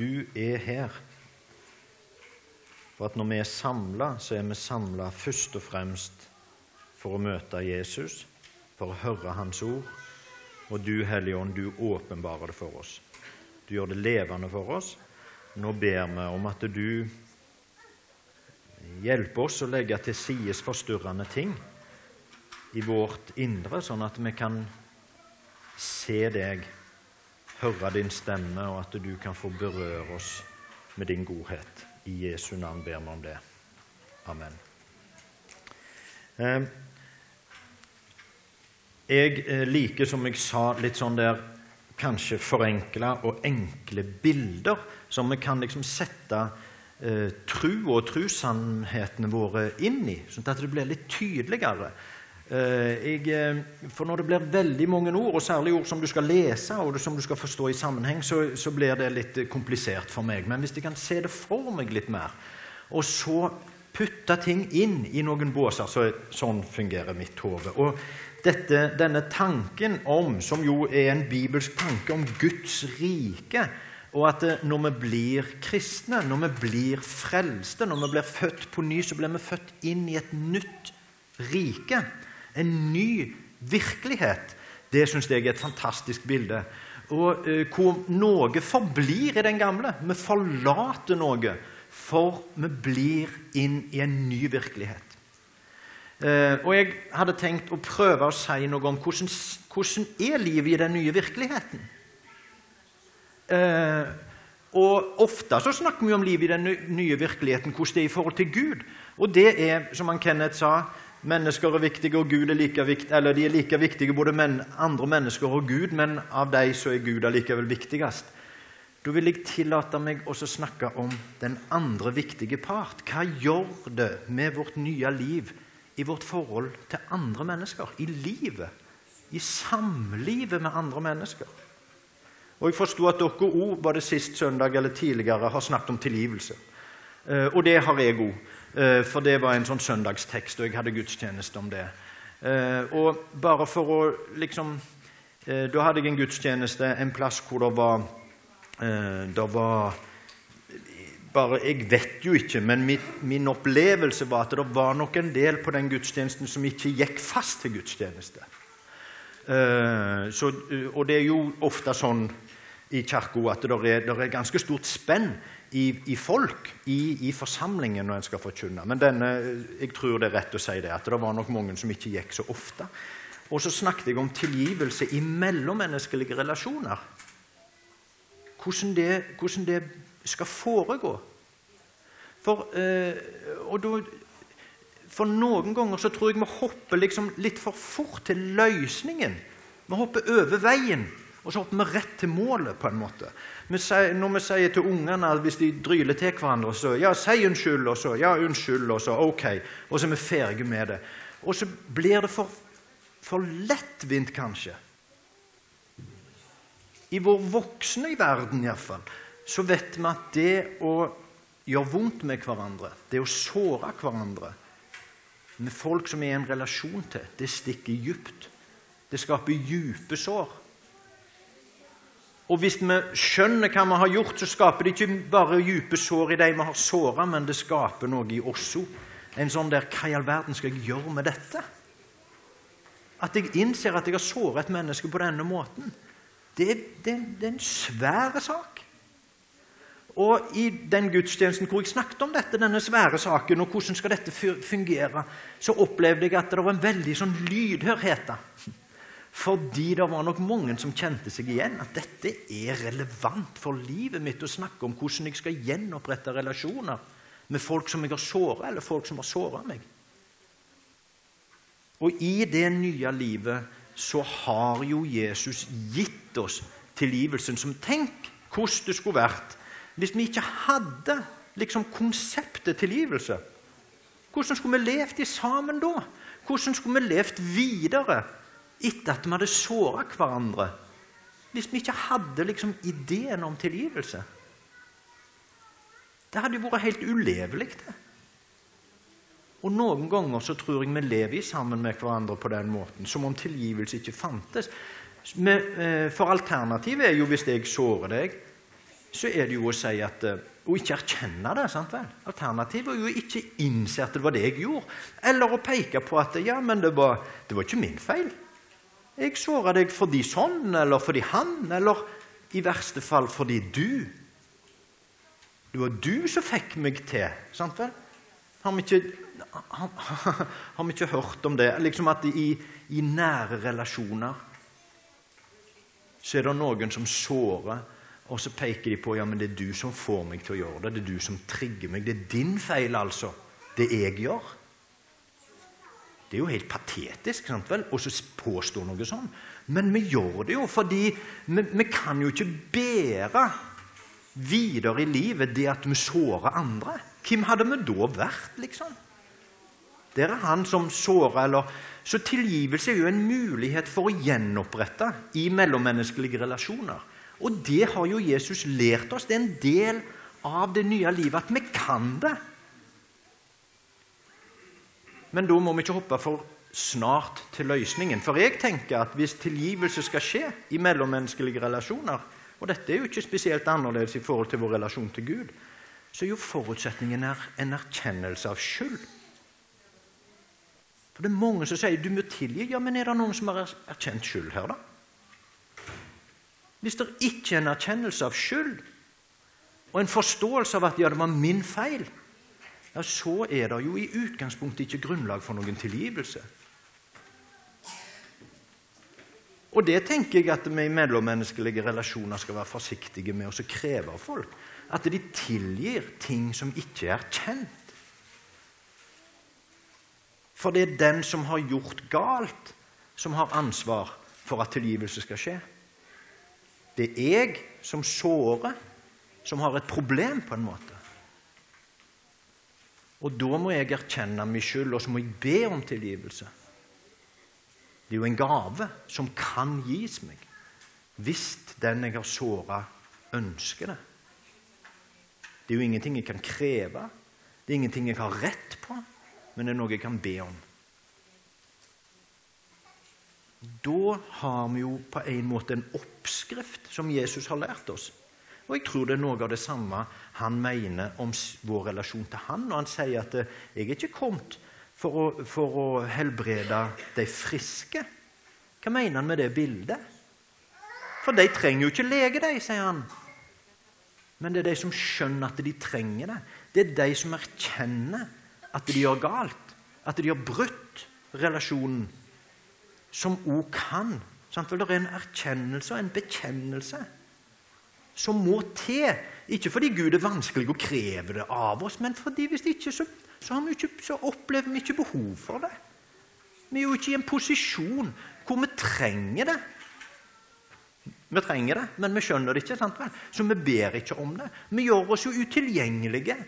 du er her. For at når vi er samla, så er vi samla først og fremst for å møte Jesus, for å høre Hans ord. Og du, Hellige Ånd, du åpenbarer det for oss. Du gjør det levende for oss. Nå ber vi om at du hjelper oss å legge til side forstyrrende ting i vårt indre, sånn at vi kan se deg, høre din stemme, og at du kan få berøre oss med din godhet. I Jesu navn ber vi om det. Amen. Eh, jeg eh, liker, som jeg sa, litt sånn der kanskje forenkla og enkle bilder som vi kan liksom sette eh, tru og trussannhetene våre inn i, sånn at det blir litt tydeligere. Eh, jeg, eh, for når det blir veldig mange ord, og særlig ord som du skal lese og som du skal forstå i sammenheng, så, så blir det litt komplisert for meg. Men hvis jeg kan se det for meg litt mer, og så putte ting inn i noen båser, så sånn fungerer mitt hode. Og dette, denne tanken om, som jo er en bibelsk tanke om Guds rike, og at når vi blir kristne, når vi blir frelste, når vi blir født på ny, så blir vi født inn i et nytt rike. En ny virkelighet. Det syns jeg er et fantastisk bilde. Og eh, Hvor noe forblir i den gamle. Vi forlater noe, for vi blir inn i en ny virkelighet. Eh, og jeg hadde tenkt å prøve å si noe om hvordan, hvordan er livet i den nye virkeligheten. Eh, og Ofte så snakker vi om livet i den nye virkeligheten, hvordan det er i forhold til Gud. Og det er, som han Kenneth sa, mennesker er viktige, og Gud er like viktig, eller de er like viktige, både men, andre mennesker og Gud, men av dem så er Gud allikevel viktigst. Da vil jeg tillate meg også snakke om den andre viktige part. Hva gjør det med vårt nye liv i vårt forhold til andre mennesker, i livet, i samlivet med andre mennesker. Og Jeg forsto at dere òg, det sist søndag eller tidligere, har snakket om tilgivelse. Eh, og det har jeg òg, for det var en sånn søndagstekst, og jeg hadde gudstjeneste om det. Eh, og bare for å liksom Da hadde jeg en gudstjeneste en plass hvor det var, det var bare, Jeg vet jo ikke, men min, min, opplevelse var at det var nok en del på den gudstjenesten som ikke gikk fast til gudstjeneste. Så, og det er jo ofte sånn i kirka at det er, det er, ganske stort spenn i, i folk i, i, forsamlingen når en skal forkynne. Men denne, jeg tror det er rett å si det, at det var nok mange som ikke gikk så ofte. Og så snakket jeg om tilgivelse i mellommenneskelige relasjoner. Hvordan det, hvordan det skal foregå. For, eh, da, for, noen ganger så tror jeg vi hopper liksom litt for fort til løsningen. Vi hopper over veien, og så hopper vi rett til målet. på en måte. Vi sier, når vi sier til ungene hvis de dryler til hverandre, så ja, si unnskyld, og så ja, unnskyld, og så ok, og så er vi ferdige med det. Og så blir det for, for lettvint, kanskje. I vår voksne i verden iallfall så vet vi at det å gjøre vondt med hverandre, det å såre hverandre med folk som er i en relasjon til, det stikker dypt. Det skaper dype sår. Og hvis vi skjønner hva vi har gjort, så skaper det ikke bare dype sår i de vi har såra, men det skaper noe i oss òg. En sånn der Hva i all verden skal jeg gjøre med dette? At jeg innser at jeg har såret et menneske på denne måten, det, det, det er en svær sak. Og I den gudstjenesten hvor jeg snakket om dette, denne svære saken, og hvordan skal dette fungere, så opplevde jeg at det var en veldig sånn lydhørhet. Fordi det var nok mange som kjente seg igjen. At dette er relevant for livet mitt å snakke om hvordan jeg skal gjenopprette relasjoner med folk som jeg har såra, eller folk som har såra meg. Og i det nye livet så har jo Jesus gitt oss tilgivelsen som Tenk hvordan det skulle vært hvis vi ikke hadde liksom konseptet tilgivelse, hvordan skulle vi levd sammen da? Hvordan skulle vi levd videre etter at vi hadde såra hverandre? Hvis vi ikke hadde liksom ideen om tilgivelse? Det hadde jo vært helt ulevelig. det. Og Noen ganger så tror jeg vi lever sammen med hverandre på den måten, som om tilgivelse ikke fantes. Eh, for alternativet er jo hvis jeg sårer deg, så er det jo å si at eh, Å ikke erkjenne det. sant vel? Alternativet er jo ikke innse at det var det jeg gjorde. Eller å peke på at ja, men det var, det var ikke min feil. Jeg såra deg fordi sånn, eller fordi han, eller i verste fall fordi du. Det var du som fikk meg til. sant vel? Har vi ikke, har, har vi ikke hørt om det? Liksom at i, i nære relasjoner så er det noen som sårer og så peker de på ja, men det er du som får meg til å gjøre det. Det er du som trigger meg. Det er din feil, altså. Det jeg gjør. Det er jo helt patetisk sant vel, å påstå noe sånn. Men vi gjør det jo fordi vi, vi kan jo ikke bære videre i livet det at vi sårer andre. Hvem hadde vi da vært, liksom? Det er han som sårer, eller Så tilgivelse er jo en mulighet for å gjenopprette i mellommenneskelige relasjoner. Og det har jo Jesus lært oss. Det er en del av det nye livet at vi kan det. Men da må vi ikke hoppe for snart til løsningen. For jeg tenker at hvis tilgivelse skal skje i mellommenneskelige relasjoner, og dette er jo ikke spesielt annerledes i forhold til vår relasjon til Gud, så er jo forutsetningen en erkjennelse av skyld. For det er mange som sier du må tilgi. Ja, men er det noen som har erkjent skyld her, da? Hvis det ikke er en erkjennelse av skyld og en forståelse av at ja, det var min feil, ja, så er det jo i utgangspunktet ikke grunnlag for noen tilgivelse. Og det tenker jeg at vi i mellommenneskelige relasjoner skal være forsiktige med å kreve av folk. At de tilgir ting som ikke er kjent. For det er den som har gjort galt, som har ansvar for at tilgivelse skal skje. Det er jeg som sårer, som har et problem, på en måte. Og da må jeg erkjenne min skyld, og så må jeg be om tilgivelse. Det er jo en gave som kan gis meg hvis den jeg har såra, ønsker det. Det er jo ingenting jeg kan kreve, det er ingenting jeg har rett på, men det er noe jeg kan be om. Da har vi jo på en måte en oppskrift som Jesus har lært oss. Og jeg tror det er noe av det samme han mener om vår relasjon til han, når han sier at eh, 'jeg er ikke kommet for å, for å helbrede de friske'. Hva mener han med det bildet? For de trenger jo ikke lege, de, sier han. Men det er de som skjønner at de trenger det. Det er de som erkjenner at de gjør galt, at de har brutt relasjonen som òg kan. Sant? Det er en erkjennelse og en bekjennelse som må til. Ikke fordi Gud er vanskelig å kreve det av oss, men fordi hvis ikke, så, så, ikke, så opplever vi ikke behov for det. Vi er jo ikke i en posisjon hvor vi trenger det. Vi trenger det, men vi skjønner det ikke. sant vel? Så vi ber ikke om det. Vi gjør oss jo utilgjengelige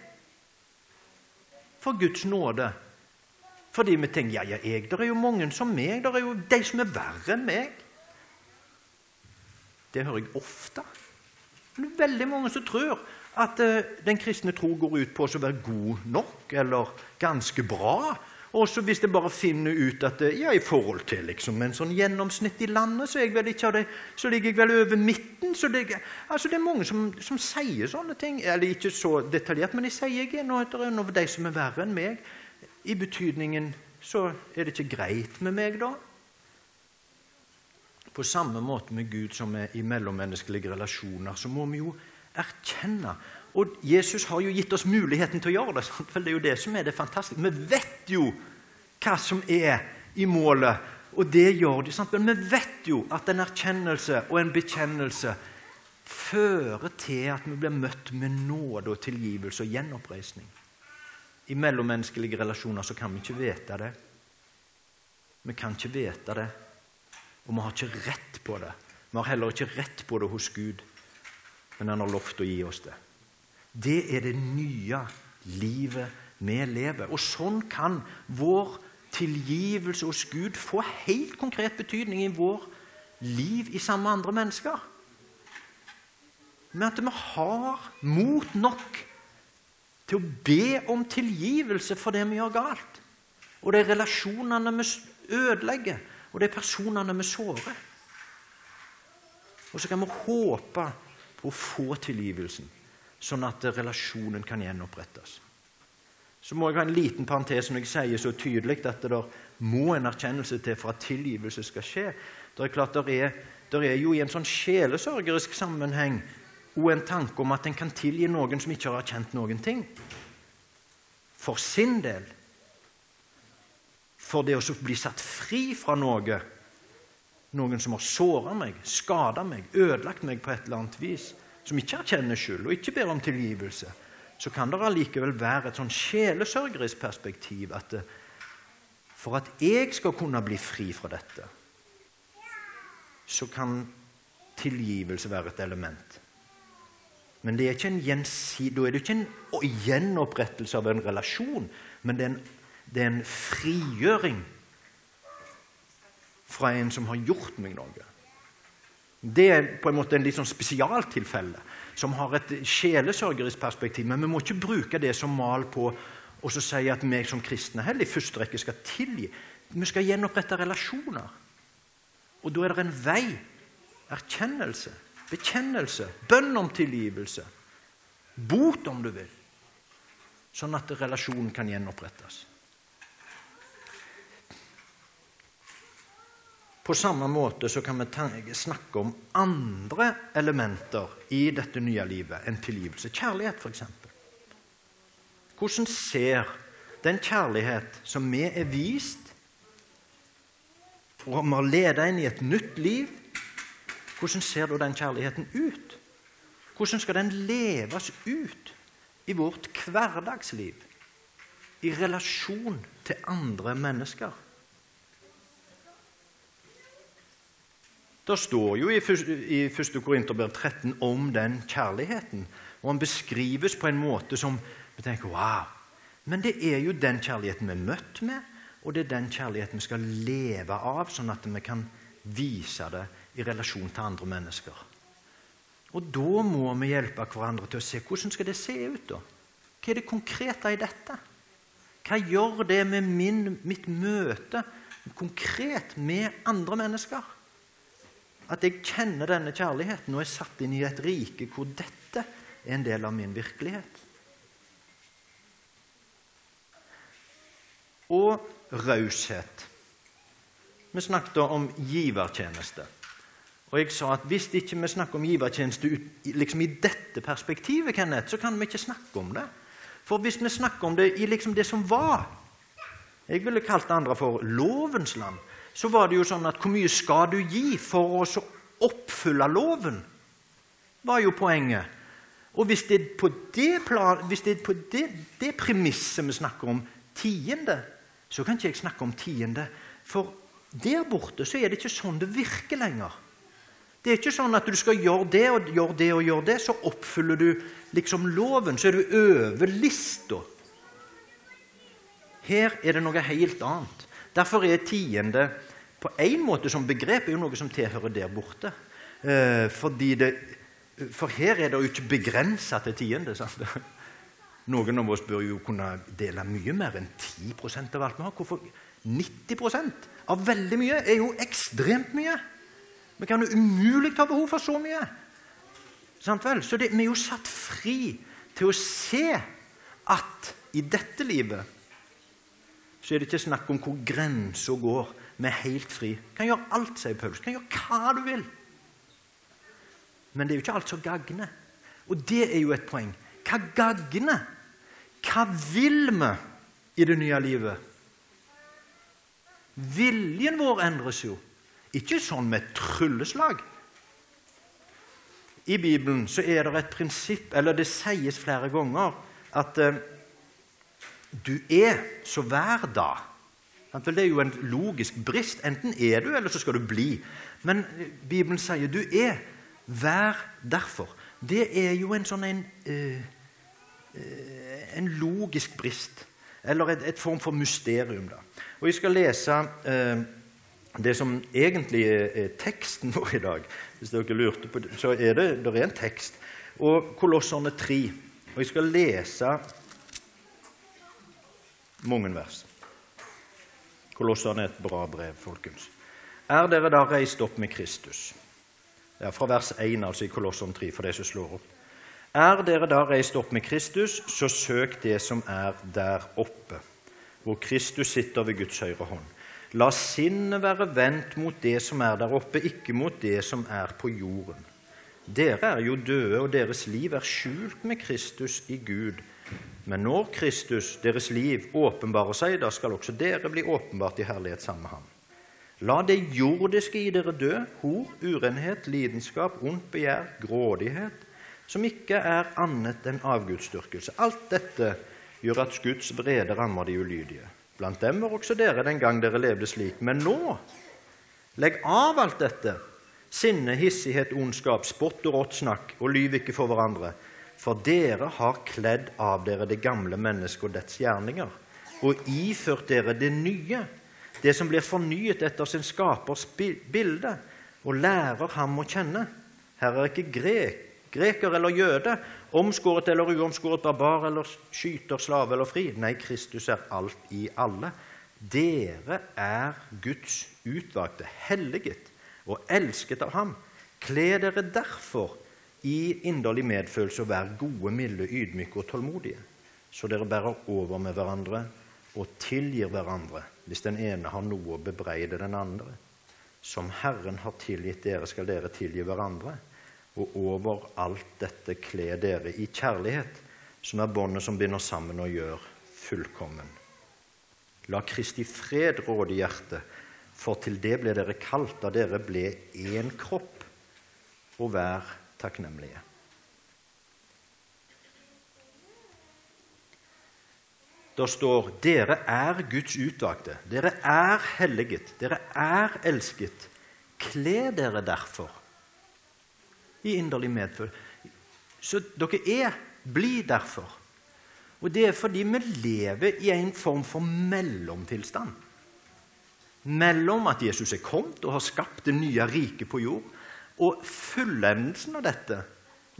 for Guds nåde fordi vi tenker ja, ja, jeg, det er jo mange som meg. Det er jo de som er verre enn meg. Det hører jeg ofte. Det er veldig mange som tror at uh, den kristne tro går ut på å være god nok eller ganske bra. Og så hvis jeg bare finner ut at eh, ja, i forhold til liksom, en sånn gjennomsnitt i landet, så, det, så, ligger jeg vel over midten. Så det, altså, det er mange som, som, sier sånne ting. Eller ikke så detaljert, men de sier jeg noe, noe av de som er verre enn meg. I betydningen så er det ikke greit med meg, da. På samme måte med Gud som er i mellommenneskelige relasjoner, så må vi jo erkjenne Og Jesus har jo gitt oss muligheten til å gjøre det. For det er jo det som er det fantastiske. Vi vet jo hva som er i målet, og det gjør de. Sant? Men vi vet jo at en erkjennelse og en bekjennelse fører til at vi blir møtt med nåde og tilgivelse og gjenoppreisning. I mellommenneskelige relasjoner så kan vi ikke vite det. Vi kan ikke vite det, og vi har ikke rett på det. Vi har heller ikke rett på det hos Gud, men han har lovt å gi oss det. Det er det nye livet vi lever. Og sånn kan vår tilgivelse hos Gud få helt konkret betydning i vår liv i sammen med andre mennesker. Med at vi har mot nok til å be om tilgivelse for det vi gjør galt, og de relasjonene vi ødelegger, og det er personene vi sårer. Og så kan vi håpe på å få tilgivelsen, sånn at relasjonen kan gjenopprettes. Så må jeg ha en liten parentes når jeg sier så tydelig at det må en erkjennelse til for at tilgivelse skal skje. Det er klart det er, det er jo i en sånn sjelesørgerisk sammenheng og en tanke om at en kan tilgi noen som ikke har erkjent noen ting. For sin del. For det å bli satt fri fra noe noen som har såra meg, skada meg, ødelagt meg på et eller annet vis, som ikke erkjenner skyld og ikke ber om tilgivelse, så kan det allikevel være et sånn sjelesørgerisk perspektiv at det, for at jeg skal kunne bli fri fra dette, så kan tilgivelse være et element. Men det er ikke da er det ikke en gjenopprettelse av en relasjon, men det er en, det er en frigjøring fra en som har gjort meg noe. Det er på en måte en litt sånn spesialtilfelle som har et sjelesørgerisk perspektiv. Men vi må ikke bruke det som mal på så si at vi som kristne heller i første rekke skal tilgi. Vi skal gjenopprette relasjoner. Og da er det en vei. Erkjennelse, bekjennelse, bønn om tilgivelse. Bot, om du vil. Sånn at relasjonen kan gjenopprettes. På samme måte så kan vi snakke om andre elementer i dette nye livet enn tilgivelse. Kjærlighet, f.eks. Hvordan ser den kjærlighet som vi er vist, og vi har inn i et nytt liv, hvordan ser da den kjærligheten ut? Hvordan skal den leves ut i vårt hverdagsliv, i relasjon til andre mennesker? Det står jo i 1. Korinterbrev 13 om den kjærligheten. Og den beskrives på en måte som vi tenker wow. Men det er jo den kjærligheten vi er møtt med, og det er den kjærligheten vi skal leve av, sånn at vi kan vise det i relasjon til andre mennesker. Og da må vi hjelpe hverandre til å se hvordan skal det se ut. da? Hva er det konkrete i dette? Hva gjør det med min, mitt møte konkret med andre mennesker? At jeg kjenner denne kjærligheten og er satt inn i et rike hvor dette er en del av min virkelighet. Og raushet. Vi snakket om givertjeneste. Og jeg sa at Hvis ikke vi snakker om givertjeneste liksom i dette perspektivet, Kenneth, så kan vi ikke snakke om det. For hvis vi snakker om det i liksom det som var Jeg ville kalt det andre for lovens land så var det jo sånn at hvor mye skal du gi for å oppfylle loven? var jo poenget. Og hvis det er på det, plan, hvis det, er på det, det premisset vi snakker om tiende, så kan ikke jeg snakke om tiende. For der borte så er det ikke sånn det virker lenger. Det er ikke sånn at du skal gjøre det og gjøre det og gjøre det, så oppfyller du liksom loven. Så er du over lista. Her er det noe helt annet. Derfor er tiende på en måte som begrep er jo noe som tilhører der borte. Eh, det, for her er det jo ikke begrensa til tiende. Sant? Noen av oss bør jo kunne dele mye mer enn 10 av alt vi har. Hvorfor 90% av veldig mye er jo ekstremt mye. Vi kan jo umulig ha behov for så mye. Sant vel? Så det, vi er jo satt fri til å se at i dette livet så er det ikke snakk om hvor grensa går. Vi er helt fri. Kan gjøre alt, sier Paulus. Kan gjøre hva du vil. Men det er jo ikke alt som gagner. Og det er jo et poeng. Hva gagner? Hva vil vi i det nye livet? Viljen vår endres jo. Ikke sånn med trylleslag. I Bibelen så er det et prinsipp, eller det sies flere ganger, at eh, du er, så vær da. Det er jo en logisk brist. Enten er du, eller så skal du bli. Men Bibelen sier du er. Vær derfor. Det er jo en sånn en, uh, en logisk brist. Eller et, et, form for mysterium. da. Og Jeg skal lese uh, det som egentlig er, teksten vår i dag. Hvis dere lurte på det, så er det, det er en tekst. Og Kolosserne 3. Og jeg skal lese mange vers. Kolossene er et bra brev, folkens. Er dere da reist opp med Kristus? Det er fra vers 1 altså i Kolosson 3, for de som slår opp. Er dere da reist opp med Kristus, så søk det som er der oppe, hvor Kristus sitter ved Guds høyre hånd. La sinnet være vendt mot det som er der oppe, ikke mot det som er på jorden. Dere er jo døde, og deres liv er skjult med Kristus i Gud. Men når Kristus, deres liv, åpenbarer seg, da skal også dere bli åpenbart i herlighet sammen med ham. La det jordiske i dere dø, hor, urenhet, lidenskap, ondt begjær, grådighet, som ikke er annet enn avgudsdyrkelse. Alt dette gjør at Guds vrede rammer de ulydige. Blant dem var også dere den gang dere levde slik. Men nå, legg av alt dette. Sinne, hissighet, ondskap, spott og rått snakk, og lyv ikke for hverandre. For dere har kledd av dere det gamle mennesket og dets gjerninger, og iført dere det nye det som blir fornyet etter sin skapers bilde, og lærer ham å kjenne. Her er ikke grek, greker eller jøde, omskåret eller uomskåret, barbar eller skyter, slave eller fri. Nei, Kristus er alt i alle. Dere er Guds utvalgte, helliget og elsket av ham. Kle dere derfor i inderlig medfølelse og vær gode, milde, ydmyke og tålmodige, så dere bærer over med hverandre og tilgir hverandre hvis den ene har noe å bebreide den andre. Som Herren har tilgitt dere, skal dere tilgi hverandre. Og over alt dette kle dere i kjærlighet, som er båndet som binder sammen og gjør fullkommen. La Kristi fred råde i hjertet, for til det ble dere kalt da dere ble én kropp, og vær takknemlige. Det står 'Dere er Guds utvalgte'. Dere er helliget. Dere er elsket. Kle dere derfor i inderlig medføl. Så dere er. Bli derfor. Og det er fordi vi lever i en form for mellomtilstand. Mellom at Jesus er kommet og har skapt det nye riket på jord, og fullendelsen av dette,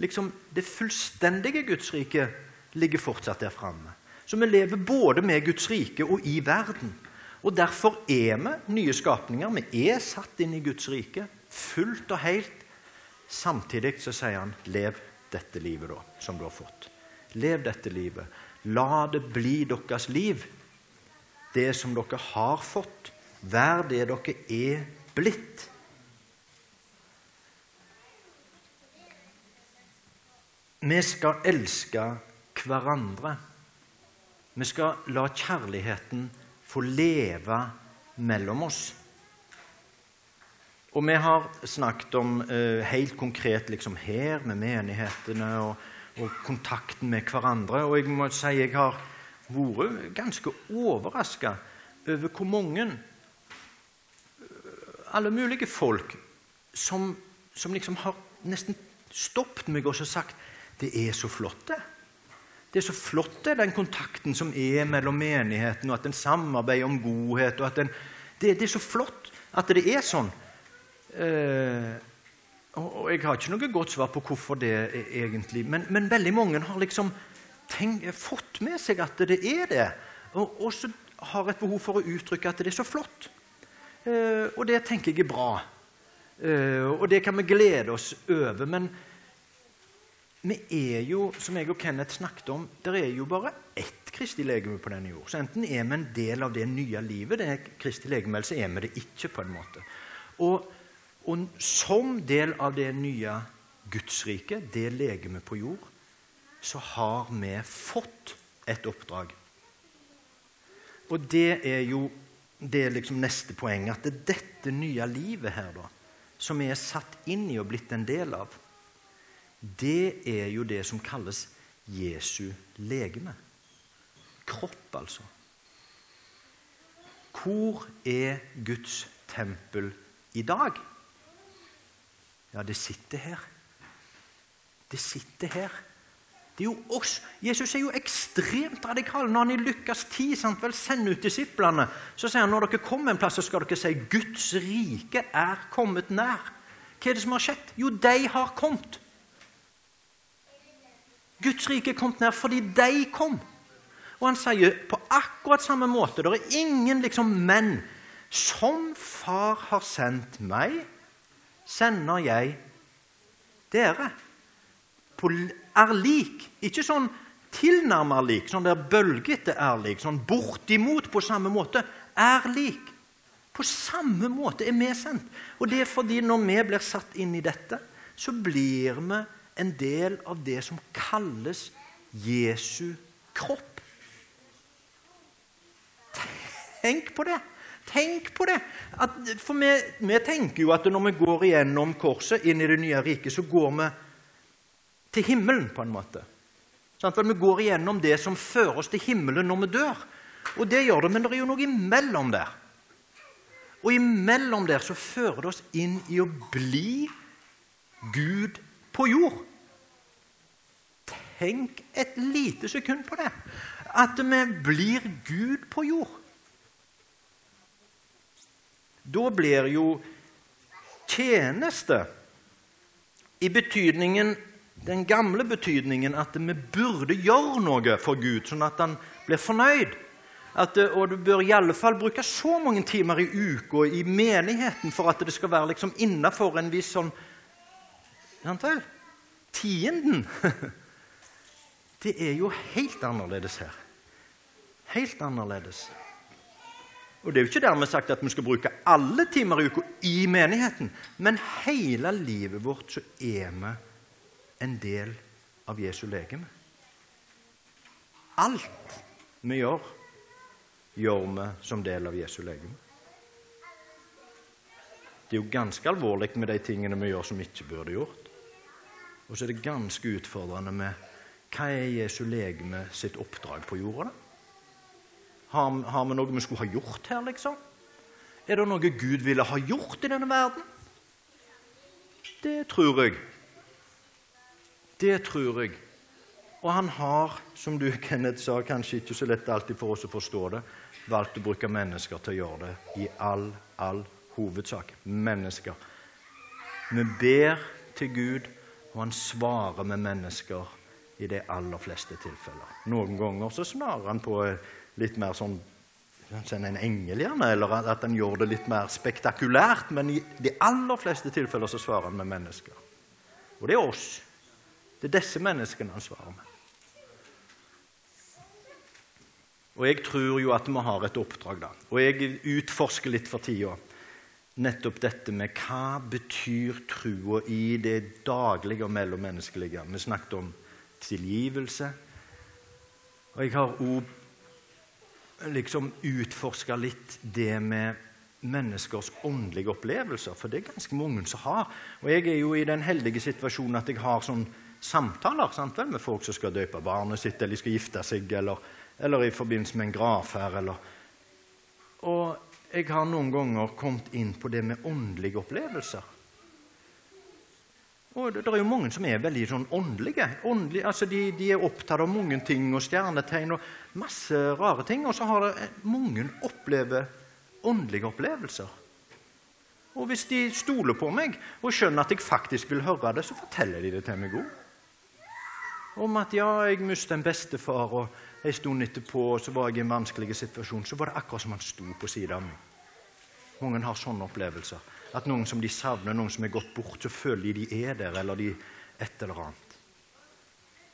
liksom det fullstendige Guds rike, ligger fortsatt der framme. Så vi lever både med Guds rike og i verden. Og Derfor er vi nye skapninger. Vi er satt inn i Guds rike fullt og helt. Samtidig så sier han, lev dette livet da, som du har fått. Lev dette livet. La det bli deres liv, det som dere har fått. Vær det dere er blitt. Vi skal elske hverandre. Vi skal la kjærligheten få leve mellom oss. Og vi har snakket om eh, helt konkret liksom her med menighetene og, og, kontakten med hverandre. Og jeg må si jeg har vært ganske overraska over hvor mange eh, alle mulige folk som, som liksom har nesten stoppet meg og sagt det er så flott, det. Det er så flott det, den kontakten som er mellom menigheten, og at en samarbeider om godhet. og at en, det, det, er så flott at det er sånn. Eh, og Jeg har ikke noe godt svar på hvorfor det er egentlig, men, men veldig mange har liksom tenkt, fått med seg at det er det. Og, og så har et behov for å uttrykke at det er så flott. Eh, og det tenker jeg er bra. Eh, og det kan vi glede oss over. men vi er jo, som jeg og Kenneth snakket om, det er jo bare ett kristig legeme på denne jord. Så enten er vi en del av det nye livet, det er kristig legeme, eller så er vi det ikke. på en måte. Og, og som del av det nye Gudsriket, det legemet på jord, så har vi fått et oppdrag. Og det er jo det er liksom neste poeng, at det er dette nye livet her da, som vi er satt inn i og blitt en del av, det er jo det som kalles Jesu legeme. Kropp, altså. Hvor er Guds tempel i dag? Ja, det sitter her. Det sitter her. Det er jo oss. Jesus er jo ekstremt radikal. Når han i Lukas 10 sant, vel sender ut disiplene, så sier han når dere kommer en plass, så skal dere si Guds rike er kommet nær. Hva er det som har skjedd? Jo, de har kommet. Guds rike er kommet nær fordi de kom. Og han sier på akkurat samme måte Det er ingen liksom menn. Som far har sendt meg, sender jeg dere på, er lik. Ikke sånn tilnærmet lik, sånn der bølgete er lik, sånn bortimot på samme måte. Er lik. På samme måte er vi sendt. Og det er fordi når vi blir satt inn i dette, så blir vi en del av det som kalles Jesu kropp. Tenk på det! Tenk på det! At, for vi, vi, tenker jo at når vi går igjennom korset inn i det nye riket, så går vi til himmelen, på en måte. Sånn, at vi går igjennom det som fører oss til himmelen når vi dør. Og det gjør det, men det er jo noe imellom der. Og imellom der så fører det oss inn i å bli Gud på jord. Tenk et lite sekund på det. At vi blir Gud på jord. Da blir jo tjeneste i betydningen, den gamle betydningen at vi burde gjøre noe for Gud, sånn at han blir fornøyd. At, og du bør i alle fall bruke så mange timer i uka i menigheten for at det skal være liksom innafor en viss sånn? Tienden. Det er jo helt annerledes her. Helt annerledes. Og Det er jo ikke dermed sagt at vi skal bruke alle timer i uka i menigheten, men hele livet vårt så er vi en del av Jesu legeme. Alt vi gjør, gjør vi som del av Jesu legeme. Det er jo ganske alvorlig med de tingene vi gjør som vi ikke burde gjort. Og så er det ganske utfordrende med hva er Jesu legeme sitt oppdrag på jorda. da? Har, har, vi noe vi skulle ha gjort her, liksom? Er det noe Gud ville ha gjort i denne verden? Det tror jeg. Det tror jeg. Og han har, som du Kenneth sa, kanskje ikke så lett alltid for oss å forstå det, valgt å bruke mennesker til å gjøre det i all, all hovedsak. Mennesker. Vi ber til Gud, og han svarer med mennesker i de aller fleste tilfeller. Noen ganger så snarer han på litt mer sånn som en engel, gjerne, eller at en gjør det litt mer spektakulært. Men i de aller fleste tilfeller så svarer han med mennesker. Og det er oss. Det er disse menneskene han svarer med. Og jeg tror jo at vi har et oppdrag, da. Og jeg utforsker litt for tida nettopp dette med hva betyr trua i det daglige og mellommenneskelige. Vi snakket om tilgivelse. Og jeg har òg liksom utforska litt det med menneskers åndelige opplevelser, for det er ganske mange som har. Og jeg er jo i den heldige situasjonen at jeg har sånn samtaler sant vel, med folk som skal døpe barnet sitt, eller de skal gifte seg, eller, eller i forbindelse med en gravferd. Eller. Og jeg har noen ganger kommet inn på det med åndelige opplevelser. Og Det er jo mange som er veldig sånn åndelige. Åndelige, altså de, de, er opptatt av mange ting og stjernetegn og masse rare ting. Og så har det mange opplever åndelige opplevelser. Og hvis de stoler på meg og skjønner at jeg faktisk vil høre det, så forteller de det til meg òg. Om at ja, jeg mistet en bestefar, og en stund etterpå så var jeg i en vanskelig situasjon. Så var det akkurat som han sto på siden av meg. Mange har sånne opplevelser. At noen som de savner, noen som er gått bort, så føler de de er der, eller de et eller annet.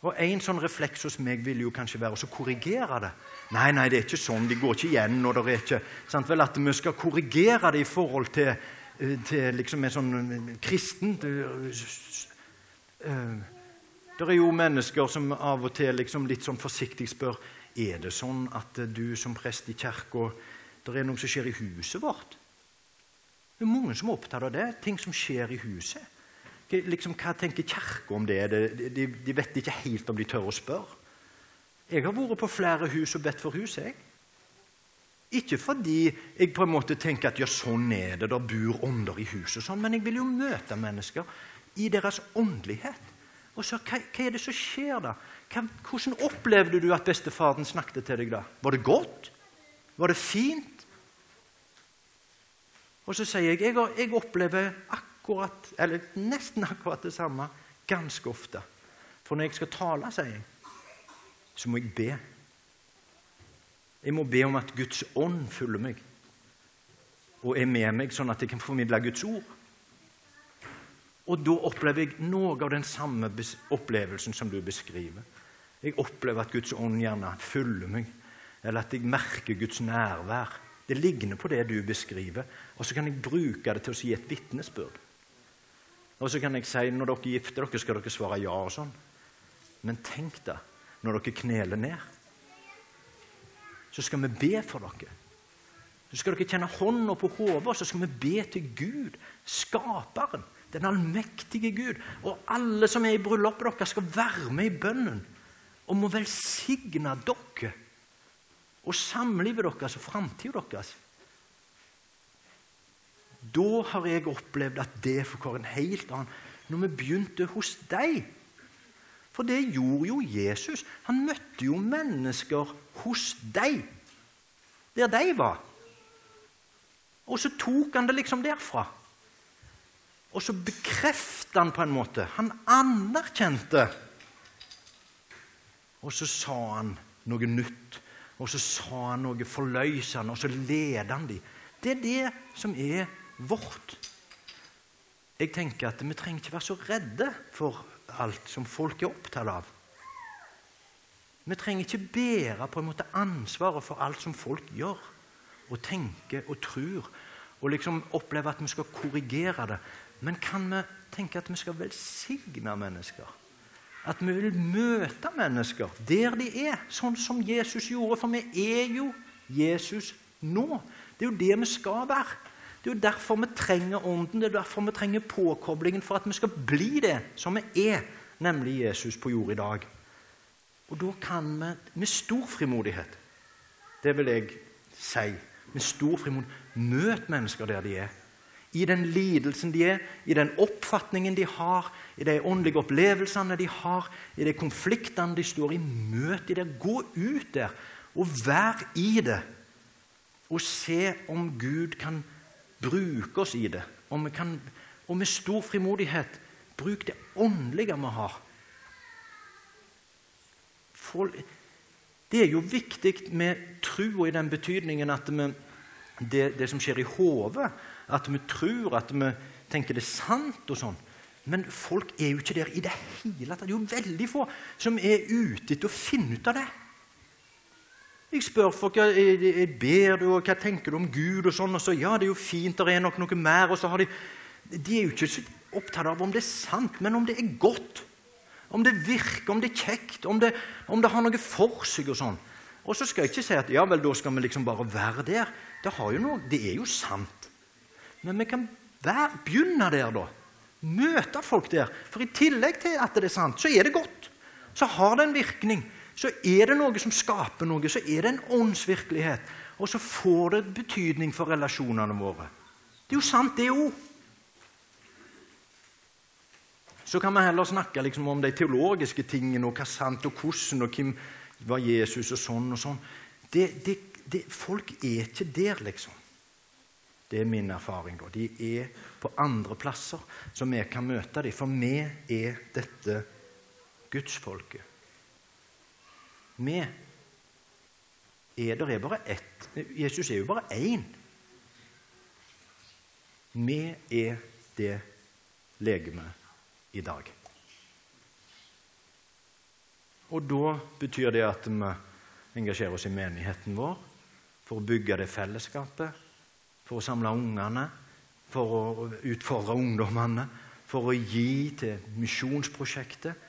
Og En sånn refleks hos meg vil jo kanskje være å korrigere det. Nei, nei, det er ikke sånn. De går ikke igjen. og det er ikke, sant vel, At vi skal korrigere det i forhold til, eh, til liksom en sånn eh, kristen eh, Det er jo mennesker som av og til liksom litt sånn forsiktig spør er det sånn at du som prest i kirka Det er noe som skjer i huset vårt. Det er mange som er opptatt av det. Ting som skjer i huset. Liksom, hva tenker Kirka om det? De, de, vet ikke helt om de tør å spørre. Jeg har vært på flere hus og bedt for huset. jeg. Ikke fordi jeg på en måte tenker at ja, sånn er det, der bor ånder i huset, sånn, men jeg vil jo møte mennesker i deres åndelighet. Og så, hva, hva er det som skjer da? Hva, hvordan opplevde du at bestefaren snakket til deg da? Var det godt? Var det fint? Og så sier jeg jeg, jeg opplever akkurat, eller nesten akkurat det samme ganske ofte. For når jeg skal tale, sier jeg, så må jeg be. Jeg må be om at Guds ånd følger meg og er med meg, sånn at jeg kan formidle Guds ord. Og da opplever jeg noe av den samme opplevelsen som du beskriver. Jeg opplever at Guds ånd gjerne følger meg, eller at jeg merker Guds nærvær. Det ligner på det du beskriver, og så kan jeg bruke det til å gi et vitnesbyrd. Og så kan jeg si når dere gifter dere, skal dere svare ja og sånn. Men tenk da, når dere kneler ned, så skal vi be for dere. Så skal dere kjenne hånda på hodet, så skal vi be til Gud, skaperen, den allmektige Gud. Og alle som er i bryllupet deres, skal være med i bønnen om å velsigne dere og samlivet deres og framtida deres. Da har jeg opplevd at det får en helt annen Når vi begynte hos deg For det gjorde jo Jesus. Han møtte jo mennesker hos deg, der de var. Og så tok han det liksom derfra. Og så bekreftet han på en måte. Han anerkjente. Og så sa han noe nytt og så sa han noe forløsende, og så leder han dem. Det er det som er vårt. Jeg tenker at Vi trenger ikke være så redde for alt som folk er opptatt av. Vi trenger ikke bære på en måte ansvaret for alt som folk gjør og tenker og tror, og liksom oppleve at vi skal korrigere det. Men kan vi tenke at vi skal velsigne mennesker? At vi vil møte mennesker der de er, sånn som Jesus gjorde. For vi er jo Jesus nå. Det er jo det vi skal være. Det er jo derfor vi trenger Ånden, det er derfor vi trenger påkoblingen for at vi skal bli det som vi er, nemlig Jesus på jord i dag. Og da kan vi med stor frimodighet, det vil jeg si, med stor frimodighet møte mennesker der de er i den lidelsen de er, i den oppfatningen de har, i de åndelige opplevelsene de har, i de konfliktene de står i. Møt i det. Gå ut der og vær i det. Og se om Gud kan bruke oss i det. Og, kan, og med stor frimodighet bruk det åndelige vi har. Det er jo viktig med tro i den betydningen at vi, det, det som skjer i hodet at vi tror, at vi tenker det er sant og sånn. Men folk er jo ikke der i det hele tatt. Det er jo veldig få som er ute etter å finne ut av det. Jeg spør folk ber du, og hva tenker du om Gud, og sånn, og så ja, det er jo fint, det er nok noe mer. og så har De de er jo ikke så opptatt av om det er sant, men om det er godt. Om det virker, om det er kjekt, om det, om det har noe for seg. og sånn. Og så skal jeg ikke si at ja vel, da skal vi liksom bare være der. Det, noe, det er jo sant. Men vi kan være, begynne der, da. Møte folk der. For i tillegg til at det er sant, så er det godt. Så har det en virkning. Så er det noe som skaper noe. Så er det en åndsvirkelighet. Og så får det betydning for relasjonene våre. Det er jo sant, det òg. Så kan vi heller snakke liksom om de teologiske tingene, og hva sant og hvordan, og hvem var Jesus, og sånn og sånn. Det, det, det, folk er ikke der, liksom. Det er min erfaring. da. De er på andre plasser, så vi kan møte dem. For vi er dette gudsfolket. Vi er der er bare ett. Jesus er jo bare én. Vi er det legemet i dag. Og da betyr det at vi engasjerer oss i menigheten vår for å bygge det fellesskapet for å samle ungene, for å utfordre ungdommene, for å gi til misjonsprosjektet.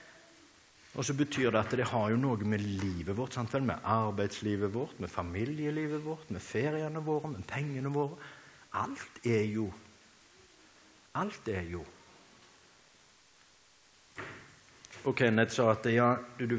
Og så betyr det at det har jo noe med livet vårt, sant vel? med arbeidslivet vårt, med familielivet vårt, med feriene våre, med pengene våre. Alt er jo Alt er jo Og Kenneth sa at ja, du,